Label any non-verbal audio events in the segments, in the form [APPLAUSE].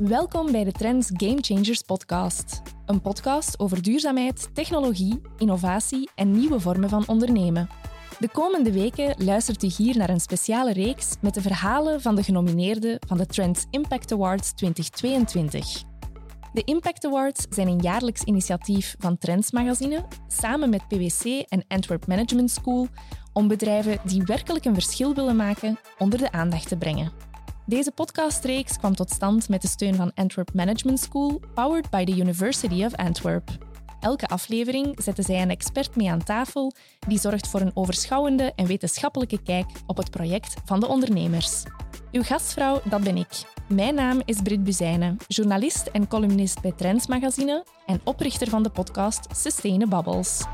Welkom bij de Trends Game Changers podcast. Een podcast over duurzaamheid, technologie, innovatie en nieuwe vormen van ondernemen. De komende weken luistert u hier naar een speciale reeks met de verhalen van de genomineerden van de Trends Impact Awards 2022. De Impact Awards zijn een jaarlijks initiatief van Trends Magazine samen met PwC en Antwerp Management School om bedrijven die werkelijk een verschil willen maken onder de aandacht te brengen. Deze podcastreeks kwam tot stand met de steun van Antwerp Management School, powered by the University of Antwerp. Elke aflevering zetten zij een expert mee aan tafel die zorgt voor een overschouwende en wetenschappelijke kijk op het project van de ondernemers. Uw gastvrouw, dat ben ik. Mijn naam is Brit Buzijnen, journalist en columnist bij Trends Magazine en oprichter van de podcast Sustainable Bubbles.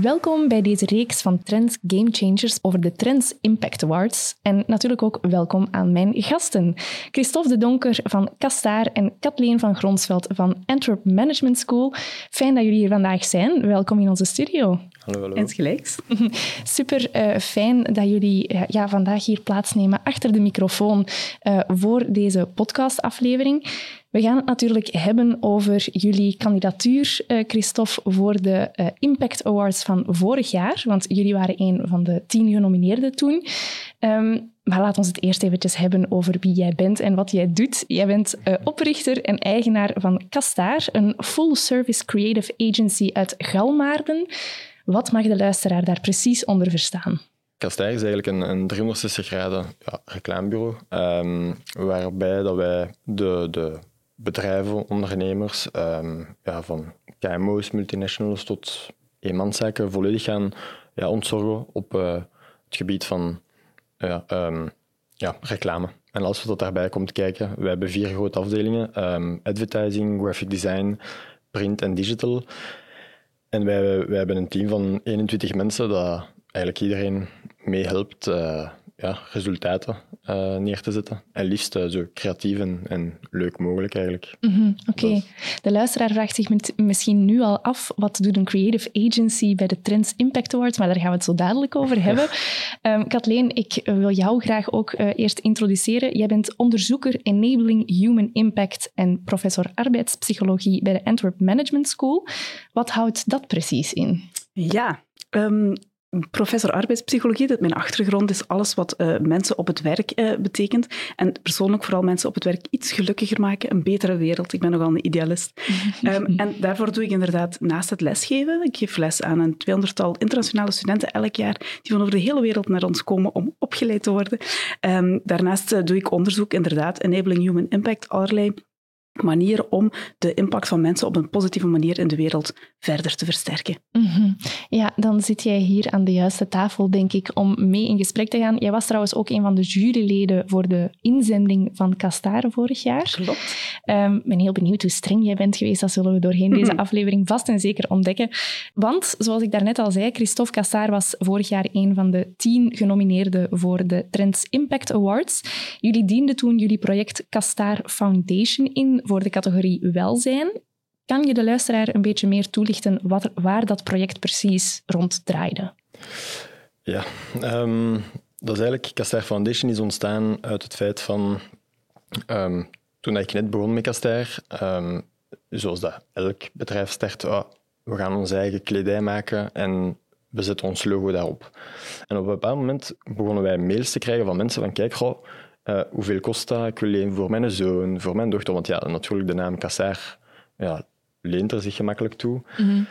Welkom bij deze reeks van Trends Game Changers over de Trends Impact Awards. En natuurlijk ook welkom aan mijn gasten. Christophe de Donker van Kastaar en Kathleen van Gronsveld van Antwerp Management School. Fijn dat jullie hier vandaag zijn. Welkom in onze studio. Hallo, hallo. Insgelijks. [LAUGHS] Super uh, fijn dat jullie uh, ja, vandaag hier plaatsnemen achter de microfoon uh, voor deze podcastaflevering. We gaan het natuurlijk hebben over jullie kandidatuur, Christophe, voor de Impact Awards van vorig jaar. Want jullie waren een van de tien genomineerden toen. Um, maar laat ons het eerst eventjes hebben over wie jij bent en wat jij doet. Jij bent uh, oprichter en eigenaar van Kastaar, een full-service creative agency uit Galmaarden. Wat mag de luisteraar daar precies onder verstaan? Kastaar is eigenlijk een, een 360 graden ja, reclamebureau, um, waarbij dat wij de, de bedrijven, ondernemers, um, ja, van KMO's, multinationals tot eenmanszaken volledig gaan ja, ontzorgen op uh, het gebied van ja, um, ja, reclame. En alles wat daarbij komt kijken. We hebben vier grote afdelingen: advertising, graphic design, print en digital. En wij, wij hebben een team van 21 mensen dat eigenlijk iedereen meehelpt uh, ja, resultaten uh, neer te zetten. En liefst uh, zo creatief en, en, leuk mogelijk eigenlijk. Mm -hmm, Oké. Okay. De luisteraar vraagt zich misschien nu al af, wat doet een creative agency bij de Trends Impact Awards? Maar daar gaan we het zo dadelijk over [LAUGHS] hebben. um, Kathleen, ik wil jou graag ook uh, eerst introduceren. Jij bent onderzoeker Enabling Human Impact en professor arbeidspsychologie bij de Antwerp Management School. Wat houdt dat precies in? Ja, um, professor arbeidspsychologie, dat mijn achtergrond is alles wat uh, mensen op het werk uh, betekent. En persoonlijk vooral mensen op het werk iets gelukkiger maken, een betere wereld. Ik ben nogal een idealist. um, [LAUGHS] en daarvoor doe ik inderdaad naast het lesgeven, ik geef les aan een tweehonderdtal internationale studenten elk jaar, die van over de hele wereld naar ons komen om opgeleid te worden. Um, daarnaast uh, doe ik onderzoek, inderdaad, Enabling Human Impact, allerlei manier om de impact van mensen op een positieve manier in de wereld verder te versterken. Mm -hmm. Ja, dan zit jij hier aan de juiste tafel, denk ik, om mee in gesprek te gaan. Jij was trouwens ook een van de juryleden voor de inzending van Castare vorig jaar. Klopt. Um, ik ben heel benieuwd hoe streng jij bent geweest. Dat zullen we doorheen deze mm -hmm. aflevering vast en zeker ontdekken. Want, zoals ik daarnet al zei, Christophe Castare was vorig jaar een van de tien genomineerden voor de Trends Impact Awards. Jullie dienden toen jullie project Castare Foundation in voor de categorie welzijn. Kan je de luisteraar een beetje meer toelichten wat, waar dat project precies rond draaide? Ja, um, dat is eigenlijk... Castair Foundation is ontstaan uit het feit van... Um, toen ik net begon met Castair, um, zoals dat elk bedrijf start, oh, we gaan onze eigen kledij maken en we zetten ons logo daarop. En op een bepaald moment begonnen wij mails te krijgen van mensen van kijk, uh, hoeveel kost dat? Ik wil voor mijn zoon, voor mijn dochter. Want ja, natuurlijk, de naam Kassaar ja, leent er zich gemakkelijk toe. Mm -hmm.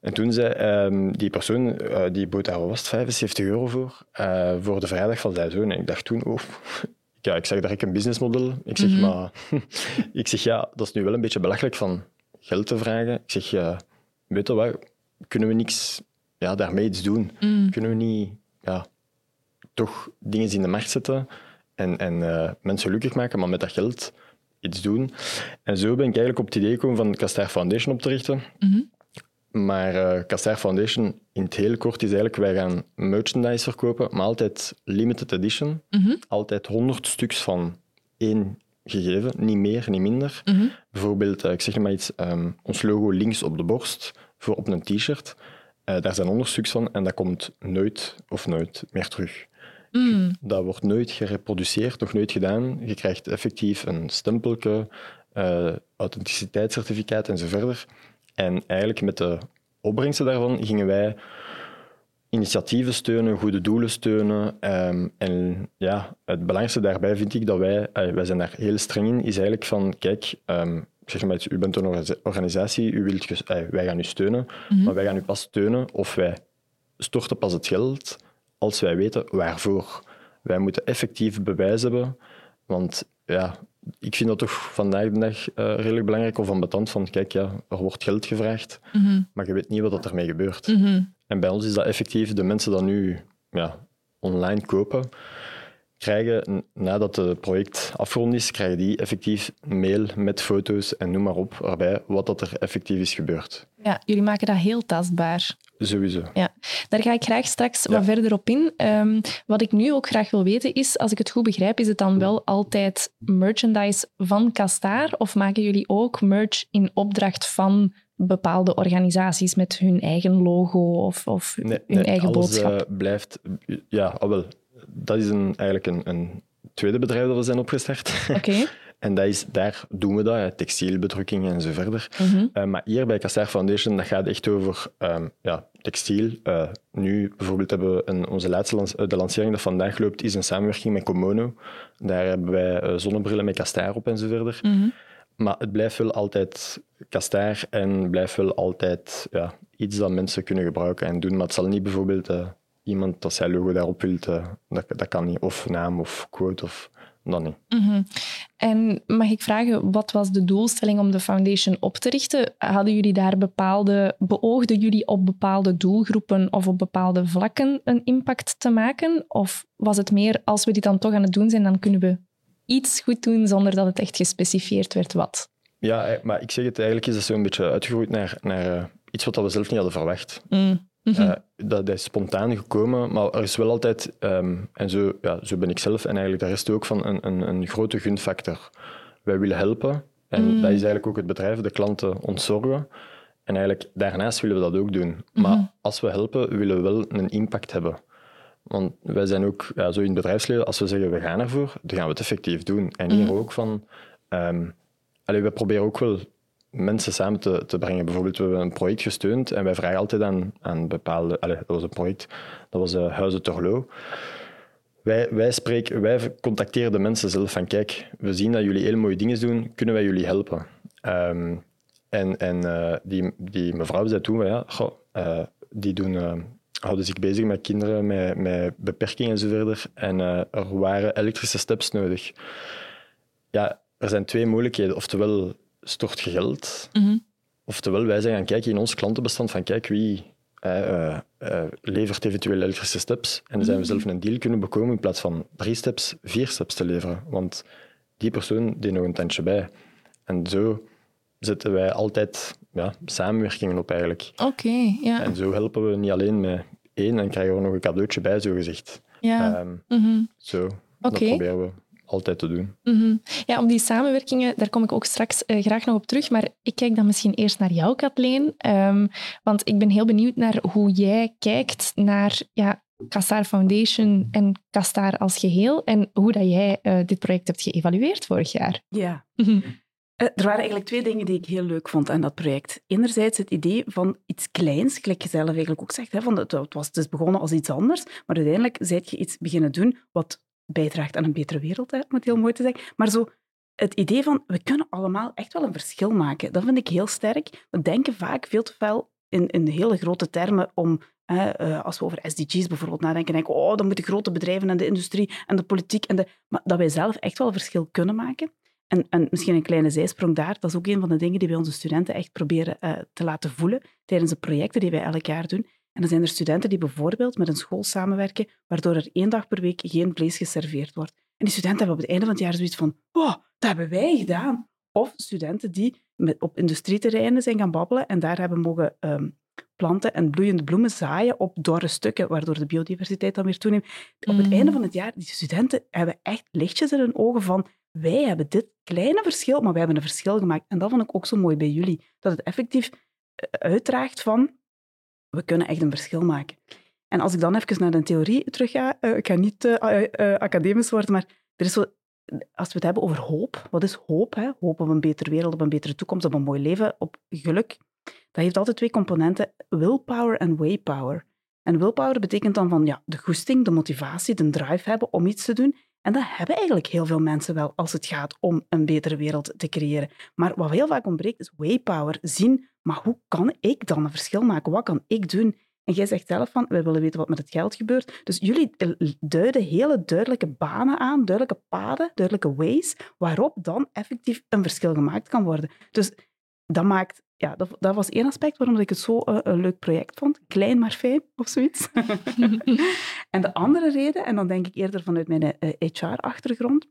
En toen zei um, die persoon, uh, die bood daar was 75 euro voor, uh, voor de vrijdag van zijn zoon. En ik dacht toen, oh, [LAUGHS] ja, ik zeg direct een businessmodel. Ik zeg, mm -hmm. maar, [LAUGHS] ik zeg, ja, dat is nu wel een beetje belachelijk van geld te vragen. Ik zeg, ja, weet je wat, kunnen we niks ja, daarmee iets doen? Mm. Kunnen we niet ja, toch dingen in de markt zetten en, en uh, mensen gelukkig maken, maar met dat geld iets doen. En zo ben ik eigenlijk op het idee gekomen van Castair Foundation op te richten. Mm -hmm. Maar uh, Castair Foundation, in het heel kort, is eigenlijk, wij gaan merchandise verkopen, maar altijd limited edition. Mm -hmm. Altijd 100 stuks van één gegeven, niet meer, niet minder. Mm -hmm. Bijvoorbeeld, uh, ik zeg maar iets, um, ons logo links op de borst, voor op een t-shirt. Uh, daar zijn 100 stuks van en dat komt nooit of nooit meer terug. Mm. Dat wordt nooit gereproduceerd, nog nooit gedaan. Je krijgt effectief een stempelke, eh, authenticiteitscertificaat en zo verder. En eigenlijk met de opbrengsten daarvan gingen wij initiatieven steunen, goede doelen steunen. Ehm, en ja, het belangrijkste daarbij vind ik dat wij, wij zijn daar heel streng in, is eigenlijk van, kijk, ehm, zeg maar, u bent een orga- organisatie, u wilt wij gaan u steunen, maar wij gaan u pas steunen of wij storten pas het geld als wij weten waarvoor. Wij moeten effectief bewijs hebben, want ja, ik vind dat toch vandaag de dag eh, redelijk belangrijk of ambetant van, kijk, ja, er wordt geld gevraagd, Mhm. maar je weet niet wat ermee gebeurt. Mhm. En bij ons is dat effectief, de mensen die nu ja, online kopen, krijgen, nadat het project afgerond is, krijgen die effectief mail met foto's en noem maar op erbij wat dat er effectief is gebeurd. Ja, jullie maken dat heel tastbaar. Sowieso. Ja, daar ga ik graag straks Ja. wat verder op in. Ehm, wat ik nu ook graag wil weten is, als ik het goed begrijp, is het dan wel altijd merchandise van Castaar of maken jullie ook merch in opdracht van bepaalde organisaties met hun eigen logo of, of Nee, hun nee, eigen alles boodschap? eh, blijft... Ja, ah, wel, dat is een, eigenlijk een, een tweede bedrijf dat we zijn opgestart. Oké. [LAUGHS] en dat is, daar doen we dat, hè, textielbedrukking en zo verder. Mhm. Eh, maar hier bij Castaar Foundation, dat gaat echt over ehm, ja, textiel. Eh, nu bijvoorbeeld hebben we een, onze laatste lans- eh, de lancering dat vandaag loopt, is een samenwerking met Komono. Daar hebben wij zonnebrillen met Castaar op en zo verder. Mhm. Maar het blijft wel altijd Castaar en blijft wel altijd ja, iets dat mensen kunnen gebruiken en doen. Maar het zal niet bijvoorbeeld iemand dat zijn logo daarop wil, eh, dat, dat kan niet. Of naam of quote of dat niet. Mhm. En mag ik vragen, wat was de doelstelling om de foundation op te richten? Hadden jullie daar bepaalde, beoogden jullie op bepaalde doelgroepen of op bepaalde vlakken een impact te maken? Of was het meer, als we dit dan toch aan het doen zijn, dan kunnen we iets goed doen zonder dat het echt gespecifieerd werd wat? Ja, eh, maar ik zeg het, eigenlijk is dat zo'n beetje uitgegroeid naar, naar eh, iets wat we zelf niet hadden verwacht. Mm. Mhm. Eh, dat is spontaan gekomen, maar er is wel altijd, ehm, en zo, ja, zo ben ik zelf en eigenlijk de rest ook, van een, een, een grote gunfactor. Wij willen helpen en Mm. dat is eigenlijk ook het bedrijf, de klanten ontzorgen. En eigenlijk daarnaast willen we dat ook doen. Maar Mhm. als we helpen, willen we wel een impact hebben. Want wij zijn ook ja, zo in het bedrijfsleven, als we zeggen we gaan ervoor, dan gaan we het effectief doen. En hier Mhm. ook van, allee, we proberen ook wel mensen samen te, te brengen. Bijvoorbeeld, we hebben een project gesteund en wij vragen altijd aan, aan bepaalde... Dat was een project, dat was uh, Huizen Torlo. Wij, wij, spreken, wij contacteren de mensen zelf van, kijk, we zien dat jullie heel mooie dingen doen, kunnen wij jullie helpen? Um, en en uh, die, die mevrouw zei toen, ja, uh, die doen... Uh, houden zich bezig met kinderen met, met beperkingen en zo verder. En er waren elektrische steps nodig. Ja, er zijn twee mogelijkheden. Oftewel stort je geld, mm -hmm. oftewel wij zijn gaan kijken in ons klantenbestand van kijk wie uh, uh, levert eventueel elektrische steps. En dan zijn we zelf een deal kunnen bekomen in plaats van drie steps, vier steps te leveren. Want die persoon deed nog een tandje bij. En zo zetten wij altijd ja, samenwerkingen op eigenlijk. Oké, okay, ja. En zo helpen we niet alleen met één en krijgen we nog een cadeautje bij, zo gezegd. Ja. Um, mm -hmm. Zo, okay. dat proberen we altijd te doen. Mm -hmm. Ja, om die samenwerkingen, daar kom ik ook straks uh, graag nog op terug. Maar ik kijk dan misschien eerst naar jou, Kathleen. Um, want ik ben heel benieuwd naar hoe jij kijkt naar ja, Castar Foundation en Castar als geheel. En hoe dat jij uh, dit project hebt geëvalueerd vorig jaar. Ja. Mm -hmm. Uh, er waren eigenlijk twee dingen die ik heel leuk vond aan dat project. Enerzijds het idee van iets kleins, gelijk je zelf eigenlijk ook zegt. Hè, van het, het was dus begonnen als iets anders, maar uiteindelijk zijt je iets beginnen doen wat bijdraagt aan een betere wereld, hè, om het heel mooi te zeggen. Maar zo het idee van, we kunnen allemaal echt wel een verschil maken, dat vind ik heel sterk. We denken vaak veel te veel in, in hele grote termen om, uh, als we over SDG's bijvoorbeeld nadenken, denken oh, dan moeten grote bedrijven en de industrie en de politiek, en de, maar dat wij zelf echt wel verschil kunnen maken. En, en, misschien een kleine zijsprong daar, dat is ook een van de dingen die wij onze studenten echt proberen uh, te laten voelen tijdens de projecten die wij elk jaar doen. En dan zijn er studenten die bijvoorbeeld met een school samenwerken, waardoor er één dag per week geen vlees geserveerd wordt. En die studenten hebben op het einde van het jaar zoiets van, wow, dat hebben wij gedaan. Of studenten die op industrieterreinen zijn gaan babbelen en daar hebben mogen um, planten en bloeiende bloemen zaaien op dorre stukken, waardoor de biodiversiteit dan weer toeneemt. Op het einde van het jaar, die studenten hebben echt lichtjes in hun ogen van, wij hebben dit kleine verschil, maar wij hebben een verschil gemaakt. En dat vond ik ook zo mooi bij jullie. Dat het effectief uitdraagt van, we kunnen echt een verschil maken. En als ik dan even naar de theorie terug ga, uh, ik ga niet uh, academisch worden, maar er is zo, als we het hebben over hoop, wat is hoop? Hè? Hoop op een betere wereld, op een betere toekomst, op een mooi leven, op geluk. Dat heeft altijd twee componenten, willpower en waypower. En willpower betekent dan van ja, de goesting, de motivatie, de drive hebben om iets te doen. En dat hebben eigenlijk heel veel mensen wel als het gaat om een betere wereld te creëren. Maar wat heel vaak ontbreekt is waypower. Zien, maar hoe kan ik dan een verschil maken? Wat kan ik doen? En jij zegt zelf van, wij willen weten wat met het geld gebeurt. Dus jullie duiden hele duidelijke banen aan, duidelijke paden, duidelijke ways, waarop dan effectief een verschil gemaakt kan worden. Dus dat maakt ja, dat, dat, was één aspect waarom ik het zo uh, een leuk project vond. Klein maar fijn, of zoiets. [LAUGHS] en de andere reden, en dan denk ik eerder vanuit mijn uh, eh, HR-achtergrond,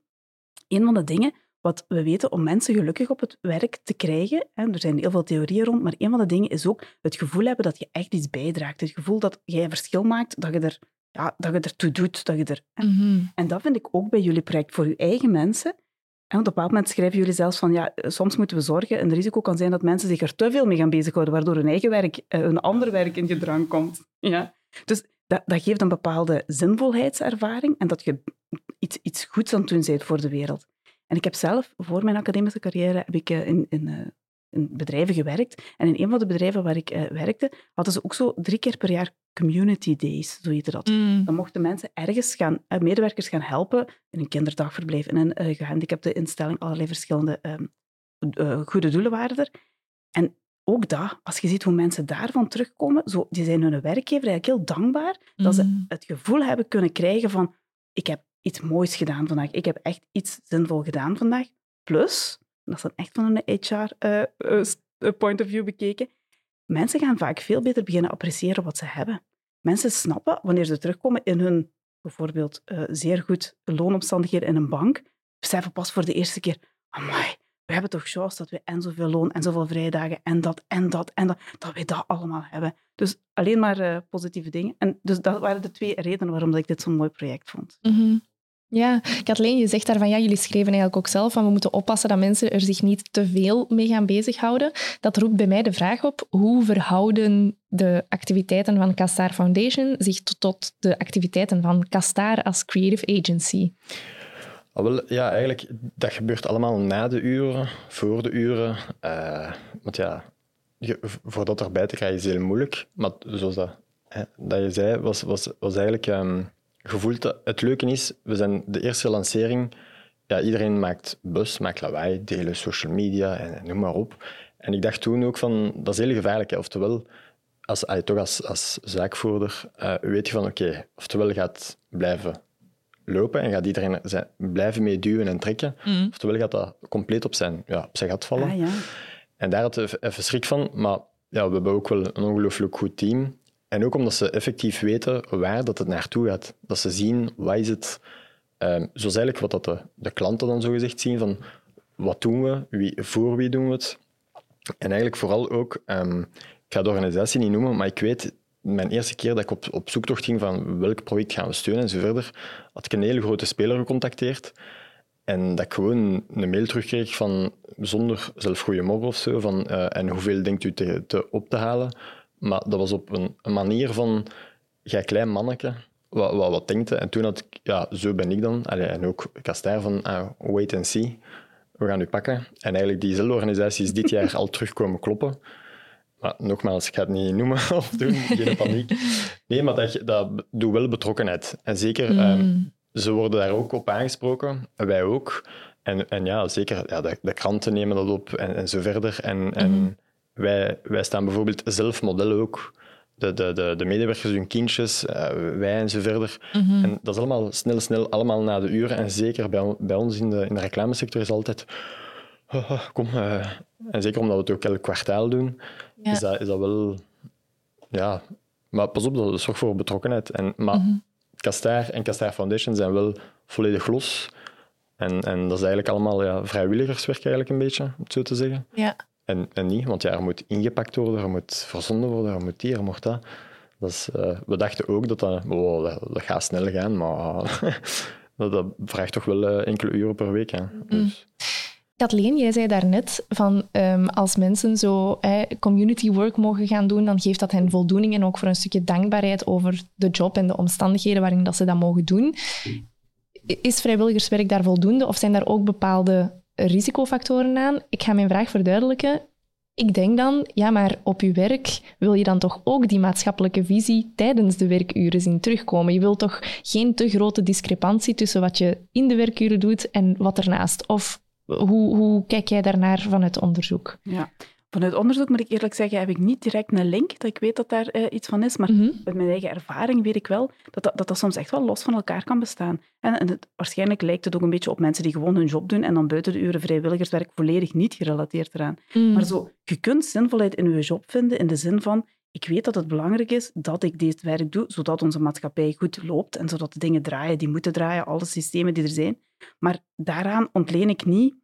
een van de dingen wat we weten om mensen gelukkig op het werk te krijgen, hè, er zijn heel veel theorieën rond, maar een van de dingen is ook het gevoel hebben dat je echt iets bijdraagt. Het gevoel dat jij een verschil maakt, dat je er, ja, dat je ertoe doet. Dat je er, mm En dat vind ik ook bij jullie project voor je eigen mensen. En op een bepaald moment schrijven jullie zelfs van, ja, soms moeten we zorgen, en het risico kan zijn dat mensen zich er te veel mee gaan bezighouden, waardoor hun eigen werk, eh, hun ander werk in gedrang komt. Ja? Dus dat, dat geeft een bepaalde zinvolheidservaring en dat je iets, iets goeds aan het doen bent voor de wereld. En ik heb zelf, voor mijn academische carrière, heb ik eh, in, in, eh, in bedrijven gewerkt. En in een van de bedrijven waar ik werkte, hadden ze ook zo drie keer per jaar community days, zo heette dat. Mm. Dan mochten mensen ergens gaan, uh, medewerkers gaan helpen in een kinderdagverblijf, in een uh, gehandicapte instelling, allerlei verschillende uh, goede doelen waren er. En ook dat, als je ziet hoe mensen daarvan terugkomen, zo, die zijn hun werkgever eigenlijk heel dankbaar dat ze Mm. het gevoel hebben kunnen krijgen van ik heb iets moois gedaan vandaag, ik heb echt iets zinvol gedaan vandaag. Plus, dat is dan echt van een HR-point of view bekeken, Mensen gaan vaak veel beter beginnen appreciëren wat ze hebben. Mensen snappen, wanneer ze terugkomen in hun bijvoorbeeld zeer goed loonomstandigheden in een bank, beseffen pas voor de eerste keer, amai, we hebben toch chance dat we en zoveel loon en zoveel vrijdagen en dat en dat en dat, dat we dat allemaal hebben. Dus alleen maar positieve dingen. En dus dat waren de twee redenen waarom dat ik dit zo'n mooi project vond. Mm. Ja, Kathleen, je zegt daarvan, ja, jullie schreven eigenlijk ook zelf van we moeten oppassen dat mensen er zich niet te veel mee gaan bezighouden. Dat roept bij mij de vraag op, hoe verhouden de activiteiten van Castar Foundation zich tot de activiteiten van Castar als creative agency? Ah, ja, eigenlijk, dat gebeurt allemaal na de uren, voor de uren. Uh, want ja, voor dat erbij te krijgen is heel moeilijk. Maar zoals dat, hè, dat je zei, was, was, was eigenlijk... Um, gevoeld dat het leuke is, we zijn de eerste lancering. Ja, iedereen maakt bus, maakt lawaai, delen social media en, en noem maar op. En ik dacht toen ook van, dat is heel gevaarlijk. Hè. Oftewel, als, allee, toch als, als zaakvoerder uh, weet je van, oké, okay, oftewel gaat blijven lopen en gaat iedereen zijn, blijven mee duwen en trekken, mm. oftewel gaat dat compleet op zijn, ja, op zijn gat vallen. Ah, ja. En daar had ik even schrik van, maar ja, we hebben ook wel een ongelooflijk goed team. En ook omdat ze effectief weten waar dat het naartoe gaat. Dat ze zien, wat is het... Um, zoals eigenlijk wat dat de, de klanten dan zogezegd zien, van wat doen we, wie, voor wie doen we het. En eigenlijk vooral ook, um, ik ga de organisatie niet noemen, maar ik weet, mijn eerste keer dat ik op, op zoektocht ging van welk project gaan we steunen en zo verder, had ik een hele grote speler gecontacteerd. En dat ik gewoon een mail terugkreeg van, zonder zelf goeiemorgen of zo, van uh, en hoeveel denkt u te, te op te halen? Maar dat was op een, een manier van, jij klein manneke, wat, wat, wat denkt En toen had ik, ja, zo ben ik dan. Allee, en ook Kastaar van, ah, wait and see. We gaan u pakken. En eigenlijk diezelfde organisatie is dit jaar al terugkomen kloppen. Maar nogmaals, ik ga het niet noemen [LAUGHS] of doen, geen paniek. Nee, maar dat, dat doet wel betrokkenheid. En zeker, mm. um, ze worden daar ook op aangesproken, wij ook. En, en ja, zeker, ja, de, de kranten nemen dat op en, en zo verder. En, Mm. en wij, wij staan bijvoorbeeld zelf model ook. De, de, de, de medewerkers, hun kindjes, uh, wij en zo verder. Mm -hmm. En dat is allemaal snel, snel, allemaal na de uren. En zeker bij, bij ons in de, in de reclamesector is altijd... Oh, oh, kom, uh, en zeker omdat we het ook elk kwartaal doen, ja. is, dat, is dat wel... Ja, maar pas op, dat zorgt voor betrokkenheid. En, maar Mm -hmm. En Castaar Foundation zijn wel volledig los. En, en dat is eigenlijk allemaal ja, vrijwilligerswerk eigenlijk een beetje, om het zo te zeggen. Ja. En, en niet, want ja, er moet ingepakt worden, er moet verzonden worden, er moet hier, er moet dat. dat is, uh, we dachten ook dat dat, wow, dat, dat gaat snel gaan, maar [LAUGHS] dat, dat, vraagt toch wel uh, enkele uren per week. Hè. Dus. Mm. Kathleen, jij zei daarnet van um, als mensen zo community work mogen gaan doen, dan geeft dat hen voldoening en ook voor een stukje dankbaarheid over de job en de omstandigheden waarin dat ze dat mogen doen. Is vrijwilligerswerk daar voldoende of zijn daar ook bepaalde risicofactoren aan? Ik ga mijn vraag verduidelijken. Ik denk dan, ja, maar op je werk wil je dan toch ook die maatschappelijke visie tijdens de werkuren zien terugkomen. Je wilt toch geen te grote discrepantie tussen wat je in de werkuren doet en wat ernaast. Of hoe, hoe kijk jij daarnaar vanuit onderzoek? Ja, Vanuit onderzoek moet ik eerlijk zeggen, heb ik niet direct een link dat ik weet dat daar uh, iets van is. Maar mm met mijn eigen ervaring weet ik wel dat dat, dat dat, soms echt wel los van elkaar kan bestaan. En, en het, waarschijnlijk lijkt het ook een beetje op mensen die gewoon hun job doen en dan buiten de uren vrijwilligerswerk volledig niet gerelateerd eraan. Mhm. Maar zo, je kunt zinvolheid in je job vinden in de zin van ik weet dat het belangrijk is dat ik dit werk doe, zodat onze maatschappij goed loopt en zodat de dingen draaien die moeten draaien, alle systemen die er zijn. Maar daaraan ontleen ik niet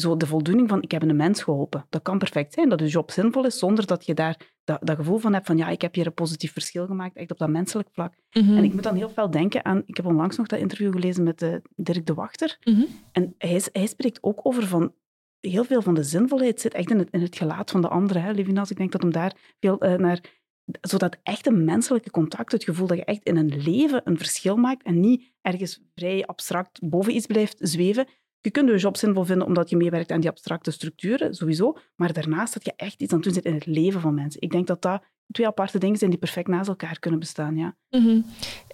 zo de voldoening van ik heb een mens geholpen. Dat kan perfect zijn, dat je job zinvol is, zonder dat je daar dat, dat gevoel van hebt van ja, ik heb hier een positief verschil gemaakt, echt op dat menselijk vlak. Mhm. En ik moet dan heel veel denken aan, ik heb onlangs nog dat interview gelezen met uh, Dirk de Wachter. Mhm. En hij, hij spreekt ook over van, heel veel van de zinvolheid zit echt in het, in het gelaat van de anderen. Hè, Levinas, ik denk dat hem daar veel uh, naar zodat echt een menselijke contact, het gevoel dat je echt in een leven een verschil maakt en niet ergens vrij abstract boven iets blijft zweven, je kunt je job zinvol vinden omdat je meewerkt aan die abstracte structuren, sowieso. Maar daarnaast dat je echt iets aan het doen zit in het leven van mensen. Ik denk dat dat twee aparte dingen zijn die perfect naast elkaar kunnen bestaan. Ja. Mhm.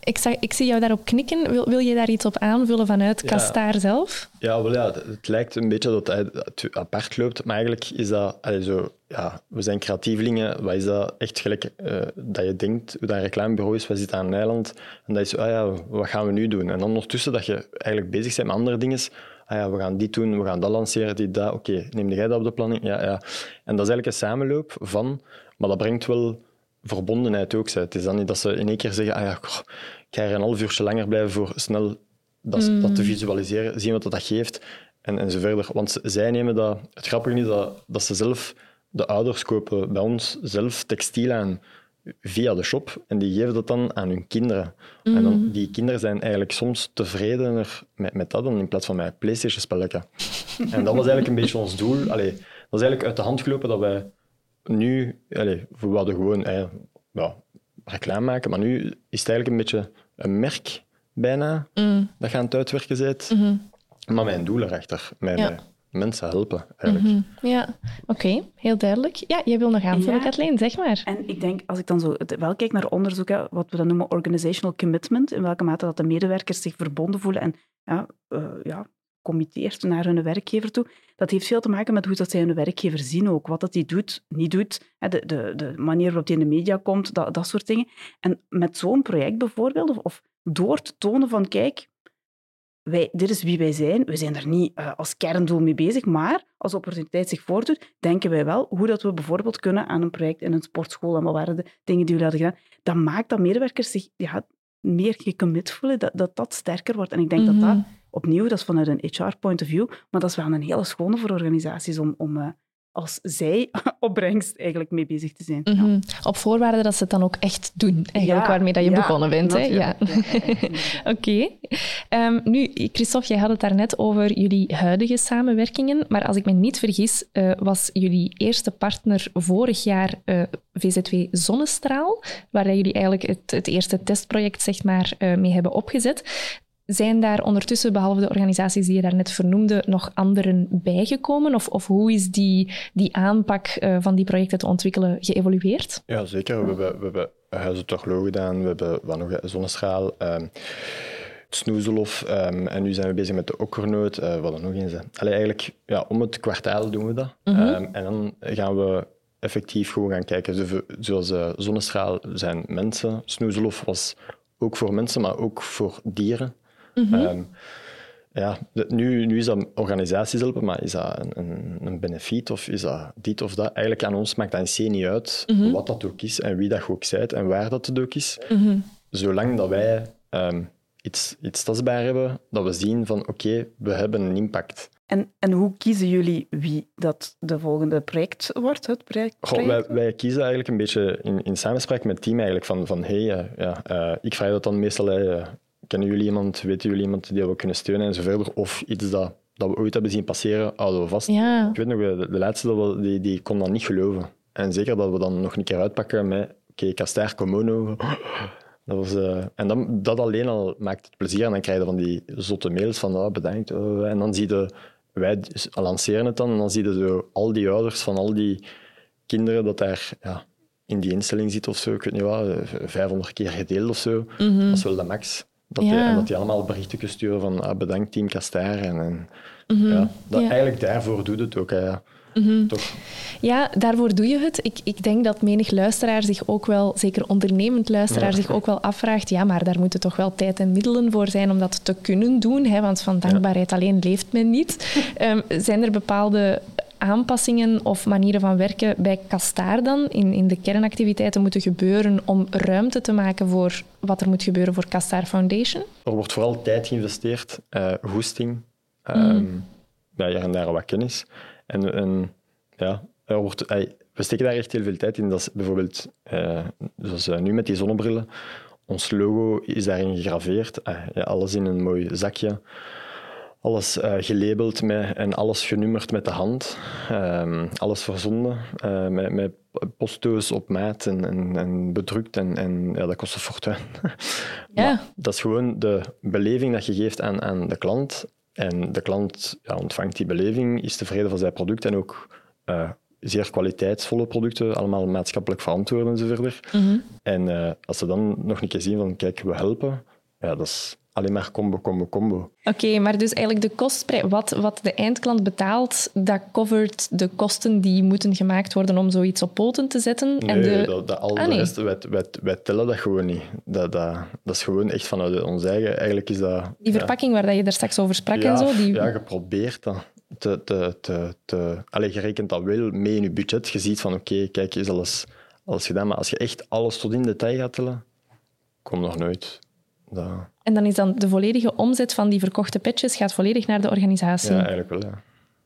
ik, zag, ik zie jou daarop knikken. Wil, wil je daar iets op aanvullen vanuit ja. Kastaar zelf? Ja, wel, ja, het, lijkt een beetje dat het apart loopt, maar eigenlijk is dat allez, zo. Ja, we zijn creatievelingen. Wat is dat echt gelijk uh, dat je denkt, dat een reclamebureau is, we zitten aan een eiland en dat is zo, ah ja, wat gaan we nu doen? En dan ondertussen dat je eigenlijk bezig bent met andere dingen ah ja, we gaan dit doen, we gaan dat lanceren, dit, dat. Oké, neem jij dat op de planning? Ja, ja. En dat is eigenlijk een samenloop van, maar dat brengt wel verbondenheid ook. Het is dan niet dat ze in één keer zeggen, ah ja, ik ga er een half uurtje langer blijven voor snel dat, dat te mm. visualiseren, zien wat dat geeft en, en zo verder. Want zij nemen dat... Het grappige is dat, dat ze zelf, de ouders kopen bij ons zelf textiel aan via de shop en die geven dat dan aan hun kinderen. En dan, mm. die kinderen zijn eigenlijk soms tevredener met, met dat dan in plaats van met PlayStation-spelletje. en dat was eigenlijk een beetje ons doel. Allee, dat is eigenlijk uit de hand gelopen dat wij nu, allee, we wilden gewoon eh, ja, reclame maken, maar nu is het eigenlijk een beetje een merk bijna mm. dat je aan het uitwerken bent. Mm Maar mijn doel erachter, mijn, mensen helpen, eigenlijk. Mhm. Ja, oké, heel duidelijk. Ja, jij wil nog aanvullen, ja. Kathleen, zeg maar. En ik denk, als ik dan zo wel kijk naar onderzoek, wat we dan noemen organizational commitment, in welke mate dat de medewerkers zich verbonden voelen en ja, uh, ja, committeert naar hun werkgever toe, dat heeft veel te maken met hoe dat zij hun werkgever zien ook. Wat dat die doet, niet doet, de, de, de manier waarop die in de media komt, dat, dat soort dingen. En met zo'n project bijvoorbeeld, of, of door te tonen van, kijk, wij, dit is wie wij zijn. We zijn er niet uh, als kerndoel mee bezig, maar als de opportuniteit zich voordoet, denken wij wel hoe dat we bijvoorbeeld kunnen aan een project in een sportschool en wat waren de dingen die we hadden gedaan. Dat maakt dat medewerkers zich ja, meer gecommit voelen, dat, dat dat sterker wordt. En ik denk dat dat mhm. opnieuw, dat is vanuit een HR-point of view, maar dat is wel een hele schone voor organisaties om, om uh, als zij [LAUGHS] opbrengst eigenlijk mee bezig te zijn. Mhm. Op voorwaarde dat ze het dan ook echt doen, eigenlijk waarmee dat je begonnen bent. Hè? Ja. [LAUGHS] Oké. Ehm, nu, Christophe, jij had het daarnet over jullie huidige samenwerkingen, maar als ik me niet vergis, uh, was jullie eerste partner vorig jaar uh, eh, VZW Zonnestraal, waar jullie eigenlijk het, het eerste testproject zeg maar, uh, mee hebben opgezet. Zijn daar ondertussen, behalve de organisaties die je daarnet vernoemde, nog anderen bijgekomen? Of, of hoe is die, die aanpak uh, van die projecten te ontwikkelen geëvolueerd? Ja, zeker. We hebben, we hebben gedaan, we hebben wat nog, Zonneschaal, um, Snoezelhof um, en nu zijn we bezig met de okkernoot. Uh, wat er nog eens? Allee, eigenlijk, ja, om het kwartaal doen we dat. Mm -hmm. um, en dan gaan we effectief gewoon gaan kijken. Zoals uh, Zonnestraal zijn mensen, Snoezelhof was ook voor mensen, maar ook voor dieren. Mm -hmm. ja, nu, nu is dat organisaties helpen, maar is dat een, een, een benefiet of is dat dit of dat? Eigenlijk aan ons maakt dat in niet uit -hmm. wat dat ook is en wie dat ook zijt en waar dat het ook is. -hmm. Zolang dat wij um, iets, iets tastbaar hebben, dat we zien van oké, okay, we hebben een impact. En, en hoe kiezen jullie wie dat de volgende project wordt? Het project, Goh, wij, wij, kiezen eigenlijk een beetje in, in samenspraak met het team eigenlijk van, van hey, uh, ja, uh, ik vraag dat dan meestal, uh, kennen jullie iemand, weten jullie iemand die we kunnen steunen en zo verder. Of iets dat dat we ooit hebben zien passeren, houden we vast. Ja. Ik weet nog, de, de laatste dat we, die, die kon dat niet geloven. En zeker dat we dan nog een keer uitpakken met, oké, Komono. [GASPS] Dat was, eh, en dan, dat alleen al maakt het plezier. En dan krijg je van die zotte mails van, oh, bedankt. oh. En dan zie je, wij lanceren het dan, en dan zie je zo al die ouders van al die kinderen dat daar ja, in die instelling zit of zo. Ik weet niet wat, eh, 500 keer gedeeld of zo. Dat is wel de max. Dat, Ja. die, en dat die allemaal berichten sturen van ah, bedankt team Caster. En, en ja, dat, Ja. Eigenlijk daarvoor doet het ook. Hè, ja. Toch? Ja, daarvoor doe je het. Ik, ik denk dat menig luisteraar zich ook wel, zeker ondernemend luisteraar, Ja. zich ook wel afvraagt, ja, maar daar moeten toch wel tijd en middelen voor zijn om dat te kunnen doen, hè, want van dankbaarheid alleen leeft men niet. [LAUGHS] Ehm, zijn er bepaalde aanpassingen of manieren van werken bij Castaar dan, in, in de kernactiviteiten moeten gebeuren om ruimte te maken voor wat er moet gebeuren voor Castaar Foundation? Er wordt vooral tijd geïnvesteerd, eh goesting, ehm, ja, hier en daar wat kennis. En, en ja, er wordt, we steken daar echt heel veel tijd in. Dat is bijvoorbeeld, eh, zoals eh, nu met die zonnebrillen, ons logo is daarin gegraveerd. Ja, alles in een mooi zakje. Alles eh, gelabeld met, en alles genummerd met de hand. Ehm, alles verzonden eh, met, met postdoos op maat en, en, en bedrukt. En, en ja, dat kost een fortuin. [LAUGHS] Ja. Dat is gewoon de beleving dat je geeft aan, aan de klant. En de klant ja, ontvangt die beleving, is tevreden van zijn product en ook eh, zeer kwaliteitsvolle producten, allemaal maatschappelijk verantwoord en zo verder. En als ze dan nog een keer zien van, kijk, we helpen, ja, dat is alleen maar combo, combo, combo. Oké, maar dus eigenlijk de kostprijs, wat, wat de eindklant betaalt, dat covert de kosten die moeten gemaakt worden om zoiets op poten te zetten. Nee, en de... dat, dat, al Ah, de nee. rest, wij, wij, wij tellen dat gewoon niet. Dat, dat, dat is gewoon echt vanuit ons eigen. Eigenlijk is dat... Die ja, verpakking waar dat je daar straks over sprak ja, en zo, die... Ja, je probeert dat te... te, te, te allee, je rekent dat wel mee in je budget. Je ziet van, oké, kijk, is alles, alles gedaan. Maar als je echt alles tot in detail gaat tellen, kom nog nooit. Dat, En dan is dan de volledige omzet van die verkochte patches gaat volledig naar de organisatie. ja, eigenlijk wel, ja.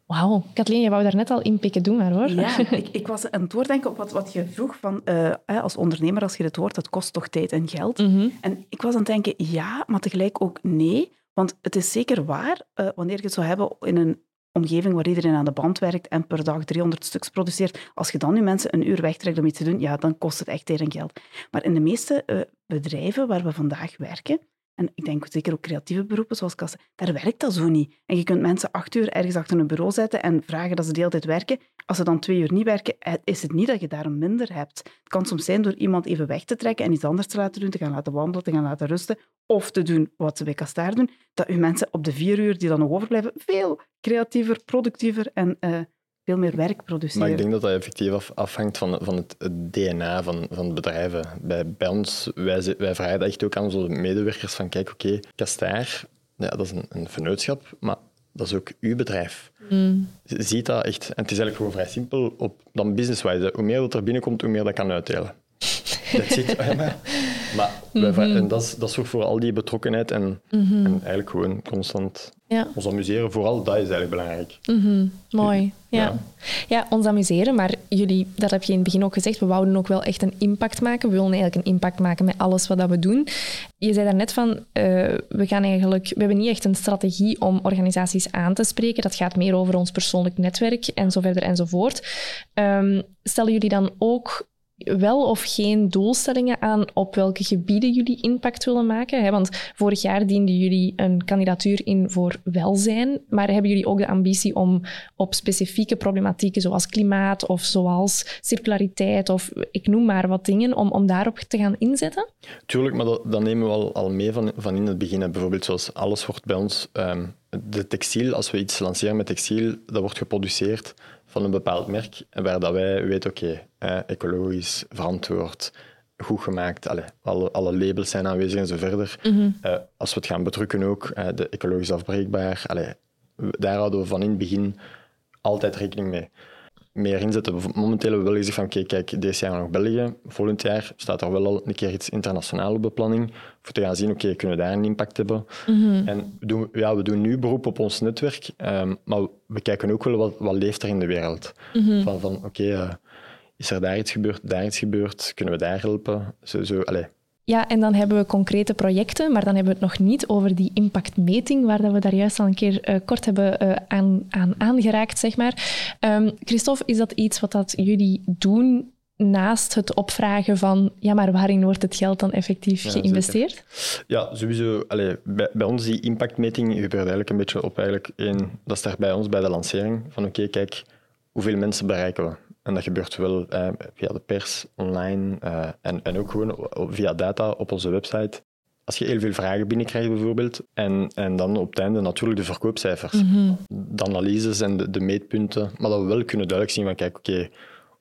Wauw. Kathleen, je wou daar net al inpikken, doe maar hoor. Ja, [LAUGHS] ik, ik was aan het doordenken op wat, wat je vroeg van, eh, hè, als ondernemer, als je dit hoort, dat kost toch tijd en geld. En ik was aan het denken, ja, maar tegelijk ook nee. Want het is zeker waar, eh, wanneer je het zou hebben in een omgeving waar iedereen aan de band werkt en per dag 300 stuks produceert, als je dan nu mensen een uur wegtrekt om iets te doen, ja, dan kost het echt tijd en geld. Maar in de meeste eh, bedrijven waar we vandaag werken, en ik denk zeker ook creatieve beroepen zoals kassen, daar werkt dat zo niet. En je kunt mensen acht uur ergens achter een bureau zetten en vragen dat ze de hele tijd werken. Als ze dan twee uur niet werken, eh, is het niet dat je daarom minder hebt. Het kan soms zijn door iemand even weg te trekken en iets anders te laten doen, te gaan laten wandelen, te gaan laten rusten, of te doen wat ze bij Kastaar doen, dat je mensen op de vier uur die dan nog overblijven veel creatiever, productiever en eh, veel meer werk produceren. Maar ik denk dat dat effectief af- afhangt van, van het, het DNA van, van bedrijven. Bij, bij ons, wij, wij vragen dat echt ook aan onze medewerkers van kijk, oké, Castaar, ja, dat is een, een vennootschap, maar dat is ook uw bedrijf. Je ziet dat echt, en het is eigenlijk gewoon vrij simpel, op, dan businesswise. Hoe meer dat er binnenkomt, hoe meer dat kan uitdelen. [LAUGHS] That's it. [LAUGHS] Ja, maar maar vra- en dat, dat zorgt voor al die betrokkenheid en, en eigenlijk gewoon constant Ja. ons amuseren. Vooral dat is eigenlijk belangrijk. Mooi. Ja. Ja. ja, ons amuseren, maar jullie, dat heb je in het begin ook gezegd, we wouden ook wel echt een impact maken. We willen eigenlijk een impact maken met alles wat dat we doen. Je zei daarnet van, eh, we gaan eigenlijk, we hebben niet echt een strategie om organisaties aan te spreken. Dat gaat meer over ons persoonlijk netwerk en zo verder enzovoort. Ehm, stellen jullie dan ook wel of geen doelstellingen aan op welke gebieden jullie impact willen maken? Want vorig jaar dienden jullie een kandidatuur in voor welzijn, maar hebben jullie ook de ambitie om op specifieke problematieken zoals klimaat of zoals circulariteit of ik noem maar wat dingen, om, om daarop te gaan inzetten? Tuurlijk, maar dat, nemen we al, al mee van, van in het begin. Bijvoorbeeld zoals alles wordt bij ons... ehm, de textiel, als we iets lanceren met textiel, dat wordt geproduceerd van een bepaald merk, waar dat wij weten, oké, eh, ecologisch, verantwoord, goed gemaakt, alle, alle, alle labels zijn aanwezig en zo verder. Eh, als we het gaan bedrukken ook, eh, de ecologisch afbreekbaar, allee, we- daar houden we van in het begin altijd rekening mee. Meer inzetten. Momenteel hebben we wel gezegd van, oké, kijk, deze jaar nog België. Volgend jaar staat er wel al een keer iets internationaal op de planning. Voor te gaan zien, oké, kunnen we daar een impact hebben? En we doen, ja, we doen nu beroep op ons netwerk, ehm, maar we kijken ook wel wat, wat leeft er in de wereld. Van, van oké, eh, is er daar iets gebeurd, daar iets gebeurd? Kunnen we daar helpen? Zo, zo, allee. Ja, en dan hebben we concrete projecten, maar dan hebben we het nog niet over die impactmeting, waar dat we daar juist al een keer uh, kort hebben uh, aan, aan, aangeraakt, zeg maar. Um, Christophe, is dat iets wat dat jullie doen naast het opvragen van, ja, maar waarin wordt het geld dan effectief ja, geïnvesteerd? Ja, sowieso. Allee, bij, bij, ons die impactmeting gebeurt eigenlijk een beetje op eigenlijk één, dat start bij ons bij de lancering, van oké, kijk, hoeveel mensen bereiken we? En dat gebeurt wel eh, via de pers, online uh, en, en ook gewoon via data op onze website. Als je heel veel vragen binnenkrijgt bijvoorbeeld, en, en dan op het einde natuurlijk de verkoopcijfers, mm de analyses en de, de, meetpunten, maar dat we wel kunnen duidelijk zien van kijk, oké,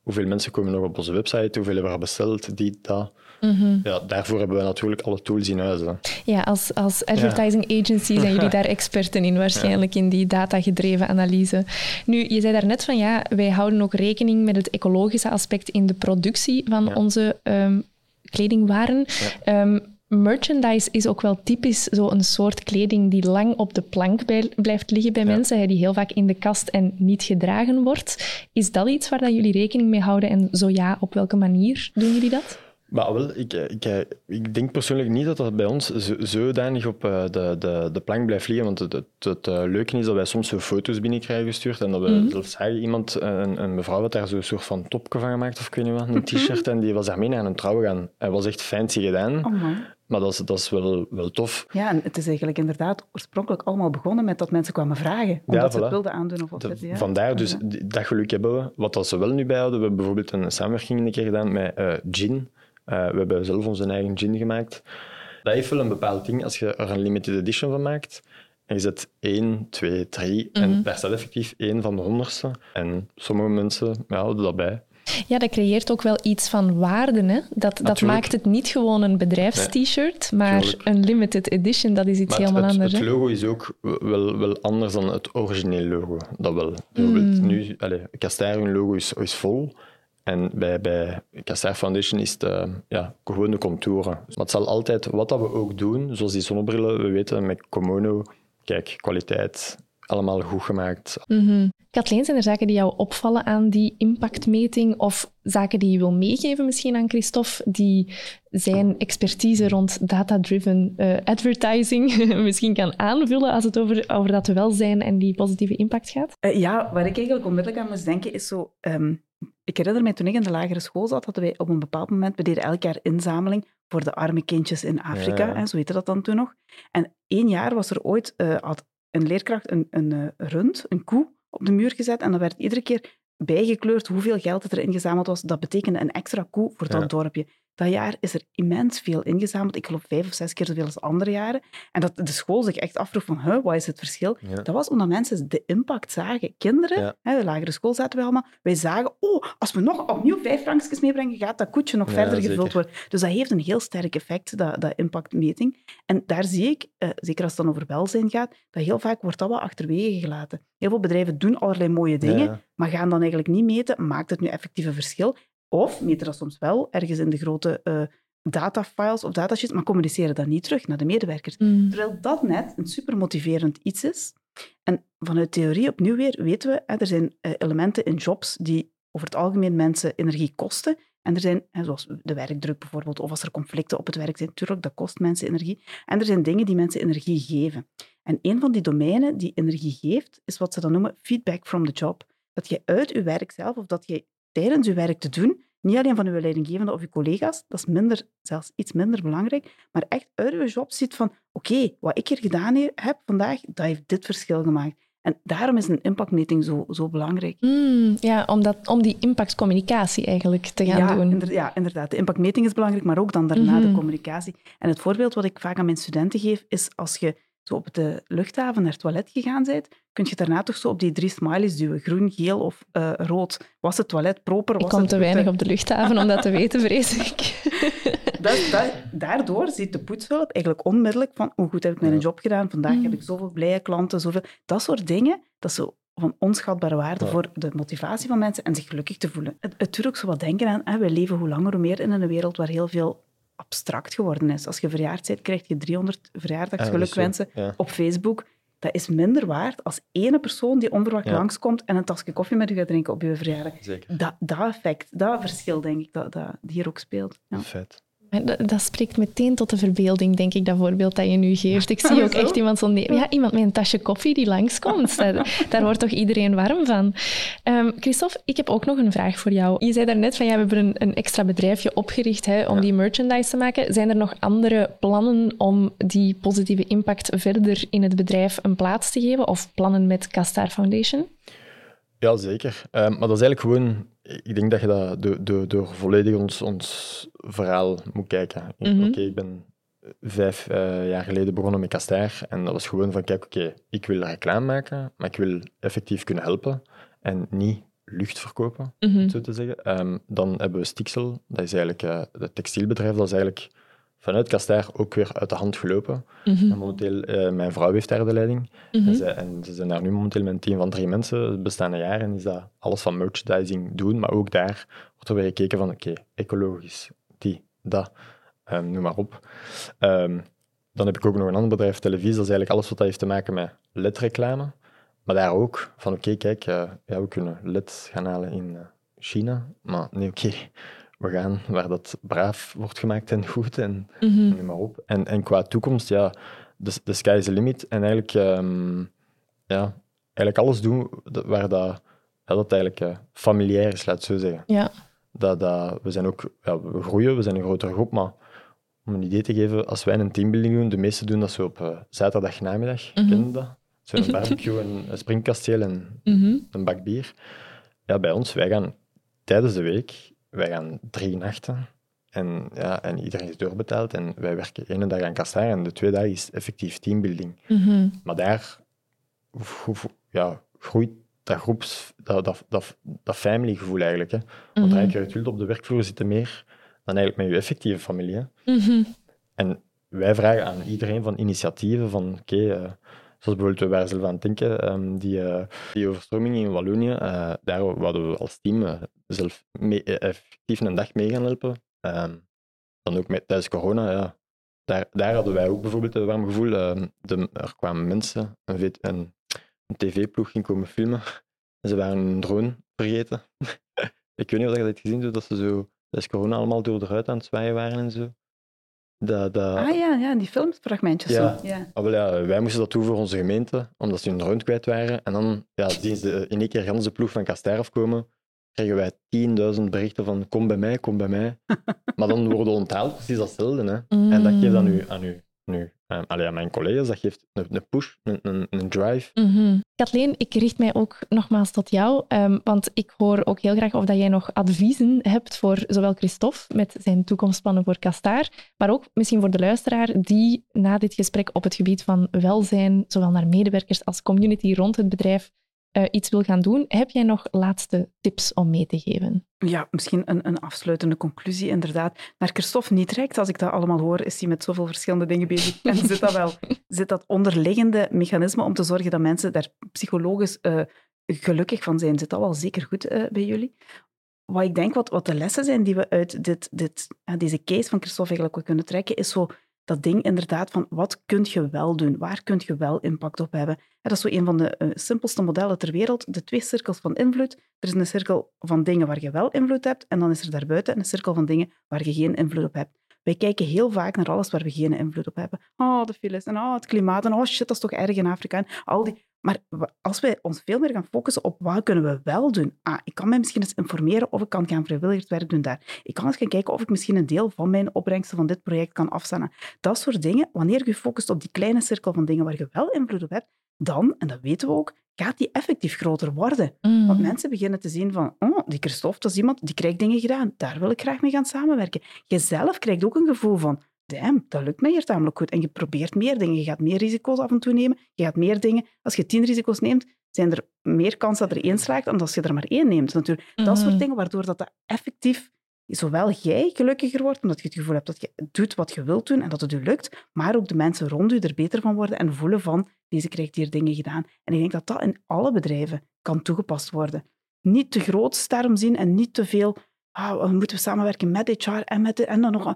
hoeveel mensen komen nog op onze website, hoeveel hebben we besteld, die, dat. Mm ja, daarvoor hebben we natuurlijk alle tools in huis. Hè. Ja, als, als advertising agency zijn jullie daar experten in, waarschijnlijk in die datagedreven analyse. Nu, je zei daarnet van ja, wij houden ook rekening met het ecologische aspect in de productie van onze um, kledingwaren. Um, merchandise is ook wel typisch zo'n soort kleding die lang op de plank blijft liggen bij mensen, die heel vaak in de kast en niet gedragen wordt. Is dat iets waar dat jullie rekening mee houden en zo ja, op welke manier doen jullie dat? Maar wel, ik, ik, ik denk persoonlijk niet dat dat bij ons zodanig op eh, de, de, de plank blijft liggen. Want het, het, het eh, leuke is dat wij soms zo foto's binnenkrijgen gestuurd en dat we mm zelfs iemand, een, een mevrouw had daar zo'n soort van topje van gemaakt of ik weet niet wat, een t-shirt en die was daarmee naar een trouw gaan. Het was echt fancy gedaan. Oh maar dat is, dat is wel, wel tof. Ja, en het is eigenlijk inderdaad oorspronkelijk allemaal begonnen met dat mensen kwamen vragen. Omdat ja, ze het wilden aandoen. Of wat ja. Vandaar, dus dat geluk hebben we. Wat dat ze wel nu bijhouden, we hebben bijvoorbeeld een samenwerking een keer gedaan met uh, Gin. Uh, we hebben zelf onze eigen gin gemaakt. Dat heeft wel een bepaald ding. Als je er een limited edition van maakt, en je zet 1, 2, 3, en daar staat effectief één van de honderdste. En sommige mensen ja, houden dat bij. Ja, dat creëert ook wel iets van waarde. Hè? Dat, dat maakt het niet gewoon een bedrijfst-t-shirt, maar een limited edition, dat is iets helemaal het, anders. Het logo is ook wel, wel anders dan het originele logo. Dat wel. Bijvoorbeeld mm. nu, allez, hun logo is, is vol. En bij, bij Caster Foundation is het uh, ja, gewoon de contouren. Maar het zal altijd, wat dat we ook doen, zoals die zonnebrillen, we weten met Komono, kijk, kwaliteit, allemaal goed gemaakt. Mm Kathleen, zijn er zaken die jou opvallen aan die impactmeting of zaken die je wil meegeven misschien aan Christophe, die zijn expertise rond data-driven uh, advertising [LAUGHS] misschien kan aanvullen als het over, over dat welzijn en die positieve impact gaat? Uh, ja, waar ik eigenlijk onmiddellijk aan moest denken is zo... Um, ik herinner me toen ik in de lagere school zat, hadden wij op een bepaald moment, we deden elk jaar inzameling voor de arme kindjes in Afrika, ja, ja. zo heette dat dan toen nog. En één jaar was er ooit, uh, had een leerkracht een, een rund, een koe, op de muur gezet en dan werd iedere keer bijgekleurd hoeveel geld er ingezameld was. Dat betekende een extra koe voor dat dorpje. Dat jaar is er immens veel ingezameld. Ik geloof vijf of zes keer zoveel als andere jaren. En dat de school zich echt afvroeg van, huh, wat is het verschil? Dat was omdat mensen de impact zagen. Kinderen, hè, de lagere school zaten we allemaal, wij zagen, oh, als we nog opnieuw vijf frankjes meebrengen, gaat dat koetje nog verder gevuld worden. Dus dat heeft een heel sterk effect, dat, dat impactmeting. En daar zie ik, eh, zeker als het dan over welzijn gaat, dat heel vaak wordt dat wel achterwege gelaten. Heel veel bedrijven doen allerlei mooie dingen, maar gaan dan eigenlijk niet meten, maakt het nu effectief een verschil? Of meten dat soms wel ergens in de grote uh, datafiles of datasheets, maar communiceren dat niet terug naar de medewerkers. Mm. Terwijl dat net een super motiverend iets is. En vanuit theorie opnieuw weer weten we, hè, er zijn uh, elementen in jobs die over het algemeen mensen energie kosten. En er zijn, hè, zoals de werkdruk bijvoorbeeld, of als er conflicten op het werk zijn, natuurlijk, dat kost mensen energie. En er zijn dingen die mensen energie geven. En een van die domeinen die energie geeft, is wat ze dan noemen feedback from the job. Dat je uit je werk zelf, of dat je tijdens je werk te doen, niet alleen van uw leidinggevende of uw collega's, dat is minder, zelfs iets minder belangrijk, maar echt uit uw job ziet van oké, wat ik hier gedaan heb vandaag, dat heeft dit verschil gemaakt. En daarom is een impactmeting zo, zo belangrijk. Mm, ja, om, dat, om die impactcommunicatie eigenlijk te gaan ja, doen. Ja, inderdaad. De impactmeting is belangrijk, maar ook dan daarna de mhm. communicatie. En het voorbeeld wat ik vaak aan mijn studenten geef, is als je zo op de luchthaven naar het toilet gegaan bent, kun je daarna toch zo op die drie smileys duwen. Groen, geel of uh, rood. Was het toilet proper? Was ik kom te weinig op de luchthaven om dat te [LAUGHS] weten, vrees ik. [LAUGHS] Dat, dat, daardoor ziet de poetshulp eigenlijk onmiddellijk van hoe goed heb ik mijn job gedaan. Vandaag heb mm. ik zoveel blije klanten, zoveel... Dat soort dingen, dat is zo van onschatbare waarde voor de motivatie van mensen en zich gelukkig te voelen. Het, het doet ook zo wat denken aan, hè, we leven hoe langer hoe meer in een wereld waar heel veel abstract geworden is. Als je verjaard bent, krijg je 300 verjaardagsgelukwensen op Facebook. Dat is minder waard als ene persoon die onverwacht ja. langskomt en een tasje koffie met je gaat drinken op je verjaardag. Zeker. Dat, dat effect, dat verschil, denk ik, dat, dat hier ook speelt. Ja. Vet. Dat, dat, spreekt meteen tot de verbeelding, denk ik, dat voorbeeld dat je nu geeft. Ik zie ook echt iemand, zo ja, iemand met een tasje koffie die langskomt. daar, daar wordt toch iedereen warm van. Um, Christophe, ik heb ook nog een vraag voor jou. Je zei daarnet van, ja, we hebben een, een extra bedrijfje opgericht hè, om die merchandise te maken. Zijn er nog andere plannen om die positieve impact verder in het bedrijf een plaats te geven? Of plannen met Castar Foundation? Ja, zeker. Um, maar dat is eigenlijk gewoon ik denk dat je dat door, door, door volledig ons, ons verhaal moet kijken. Mhm. Oké, ik ben vijf uh, jaar geleden begonnen met Castair en dat was gewoon van, kijk, oké, ik wil reclame maken, maar ik wil effectief kunnen helpen en niet lucht verkopen, Mhm. zo te zeggen. Um, dan hebben we Stixel, dat is eigenlijk uh, het textielbedrijf, dat is eigenlijk vanuit Castair ook weer uit de hand gelopen. Mhm. En momenteel, uh, mijn vrouw heeft daar de leiding. Mhm. En, ze, en, ze, zijn daar nu momenteel met een team van drie mensen. Het bestaande jaren is dat alles van merchandising doen, maar ook daar wordt er weer gekeken van, oké, okay, ecologisch, die, dat, um, noem maar op. Um, dan heb ik ook nog een ander bedrijf, televisie, dat is eigenlijk alles wat dat heeft te maken met ledreclame. Maar daar ook van, oké, okay, kijk, uh, ja, we kunnen led gaan halen in uh, China, maar nee, oké, okay, we gaan waar dat braaf wordt gemaakt en goed en Mhm. noem maar op. En, en qua toekomst, ja, de, de sky is the limit. En eigenlijk, um, ja, eigenlijk alles doen waar dat, ja, dat eigenlijk uh, familiair is, laat het zo zeggen. Ja. Dat, dat, we zijn ook, ja, we groeien, we zijn een grotere groep, maar om een idee te geven, als wij een teambuilding doen, de meesten doen dat zo op uh, zaterdag namiddag, Mhm. ken je dat? Barbecue, een, een springkasteel en Mhm. een bak bier. Ja, bij ons, wij gaan tijdens de week, wij gaan drie nachten en, ja, en iedereen is doorbetaald en wij werken één dag aan Castaar en de twee dagen is effectief teambuilding. Mhm. Maar daar ja, groeit dat groeps, dat, dat, dat, dat family gevoel eigenlijk. Hè. Want Mhm. eigenlijk, je wilt op de werkvloer zitten meer dan eigenlijk met je effectieve familie. Hè. Mhm. En wij vragen aan iedereen van initiatieven van oké, okay, uh, zoals bijvoorbeeld we het denken, um, die, uh, die overstroming in Wallonië, uh, daar wouden we als team zelf mee, effectief een dag mee gaan helpen. Um, dan ook met, tijdens corona, ja. Daar, daar hadden wij ook bijvoorbeeld een warm gevoel. De, er kwamen mensen, een, een, een tv-ploeg ging komen filmen en ze waren een drone vergeten. [LAUGHS] Ik weet niet of je dat gezien hebt, dat ze zo tijdens corona allemaal door de ruit aan het zwaaien waren en zo. Dat, dat... Ah ja, ja, die filmfragmentjes. Ja. Zo. Ja. Ah, wel, ja, wij moesten dat doen voor onze gemeente, omdat ze hun drone kwijt waren. En dan ja, zien ze in één keer de hele ploeg van Caster afkomen. Krijgen wij 10.000 berichten van kom bij mij, kom bij mij. [LAUGHS] maar dan worden we onthaald, precies datzelfde. Hè. Mm. En dat geeft dan nu aan u. Nu, aan mijn collega's, dat geeft een, een push, een, een, drive. Mm. Kathleen, ik richt mij ook nogmaals tot jou, um, want ik hoor ook heel graag of dat jij nog adviezen hebt voor zowel Christophe met zijn toekomstplannen voor Castaar, maar ook misschien voor de luisteraar die na dit gesprek op het gebied van welzijn, zowel naar medewerkers als community rond het bedrijf, uh, iets wil gaan doen. Heb jij nog laatste tips om mee te geven? Ja, misschien een, een afsluitende conclusie, inderdaad. Naar Christophe niet reikt, als ik dat allemaal hoor, is hij met zoveel verschillende dingen bezig. En [LAUGHS] zit dat wel, zit dat onderliggende mechanisme om te zorgen dat mensen daar psychologisch uh, gelukkig van zijn, zit dat wel zeker goed uh, bij jullie? Wat ik denk, wat, wat de lessen zijn die we uit dit, dit, deze case van Christophe eigenlijk kunnen trekken, is zo dat ding inderdaad van wat kun je wel doen? Waar kun je wel impact op hebben? Dat is zo een van de uh, simpelste modellen ter wereld. De twee cirkels van invloed. Er is een cirkel van dingen waar je wel invloed hebt en dan is er daarbuiten een cirkel van dingen waar je geen invloed op hebt. Wij kijken heel vaak naar alles waar we geen invloed op hebben. Oh, de files en oh, het klimaat en oh shit, dat is toch erg in Afrika. Al die... Maar als wij ons veel meer gaan focussen op wat kunnen we wel doen. Ah, ik kan mij misschien eens informeren of ik kan gaan vrijwilligerswerk doen daar. Ik kan eens gaan kijken of ik misschien een deel van mijn opbrengsten van dit project kan afstaan. Dat soort dingen, wanneer je focust op die kleine cirkel van dingen waar je wel invloed op hebt, dan, en dat weten we ook, gaat die effectief groter worden. Mm. Want mensen beginnen te zien van, oh, die Christophe, dat is iemand die krijgt dingen gedaan. Daar wil ik graag mee gaan samenwerken. Jezelf krijgt ook een gevoel van, damn, dat lukt mij hier tamelijk goed. En je probeert meer dingen. Je gaat meer risico's af en toe nemen. Je gaat meer dingen... Als je tien risico's neemt, zijn er meer kans dat er één slaagt dan als je er maar één neemt. Natuurlijk, Mm. dat soort dingen, waardoor dat, dat effectief... Zowel jij gelukkiger wordt, omdat je het gevoel hebt dat je doet wat je wilt doen en dat het je lukt, maar ook de mensen rond je er beter van worden en voelen van, deze krijgt hier dingen gedaan. En ik denk dat dat in alle bedrijven kan toegepast worden. Niet te groot daarom zien en niet te veel, we moeten samenwerken met HR en, met de, en dan nog...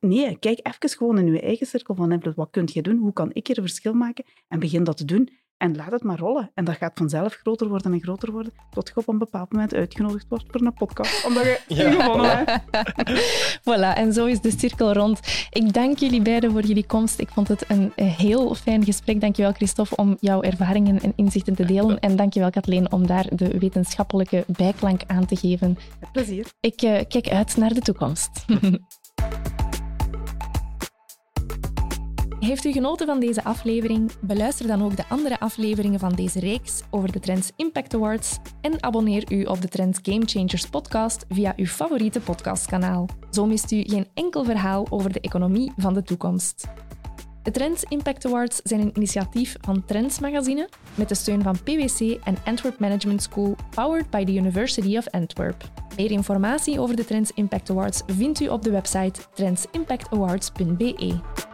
Nee, kijk even gewoon in je eigen cirkel van. Wat kun je doen? Hoe kan ik hier een verschil maken? En begin dat te doen. En laat het maar rollen. En dat gaat vanzelf groter worden en groter worden, tot je op een bepaald moment uitgenodigd wordt voor een podcast. Omdat je [LAUGHS] ja. gewonnen hebt. [LAUGHS] voilà, en zo is de cirkel rond. Ik dank jullie beiden voor jullie komst. Ik vond het een heel fijn gesprek. Dankjewel, Christophe, om jouw ervaringen en inzichten te delen. En dankjewel, Kathleen, om daar de wetenschappelijke bijklank aan te geven. Met plezier. Ik uh, kijk uit naar de toekomst. [LAUGHS] Heeft u genoten van deze aflevering? Beluister dan ook de andere afleveringen van deze reeks over de Trends Impact Awards en abonneer u op de Trends Game Changers podcast via uw favoriete podcastkanaal. Zo mist u geen enkel verhaal over de economie van de toekomst. De Trends Impact Awards zijn een initiatief van Trends Magazine met de steun van PwC en Antwerp Management School, powered by the University of Antwerp. Meer informatie over de Trends Impact Awards vindt u op de website trendsimpactawards.be.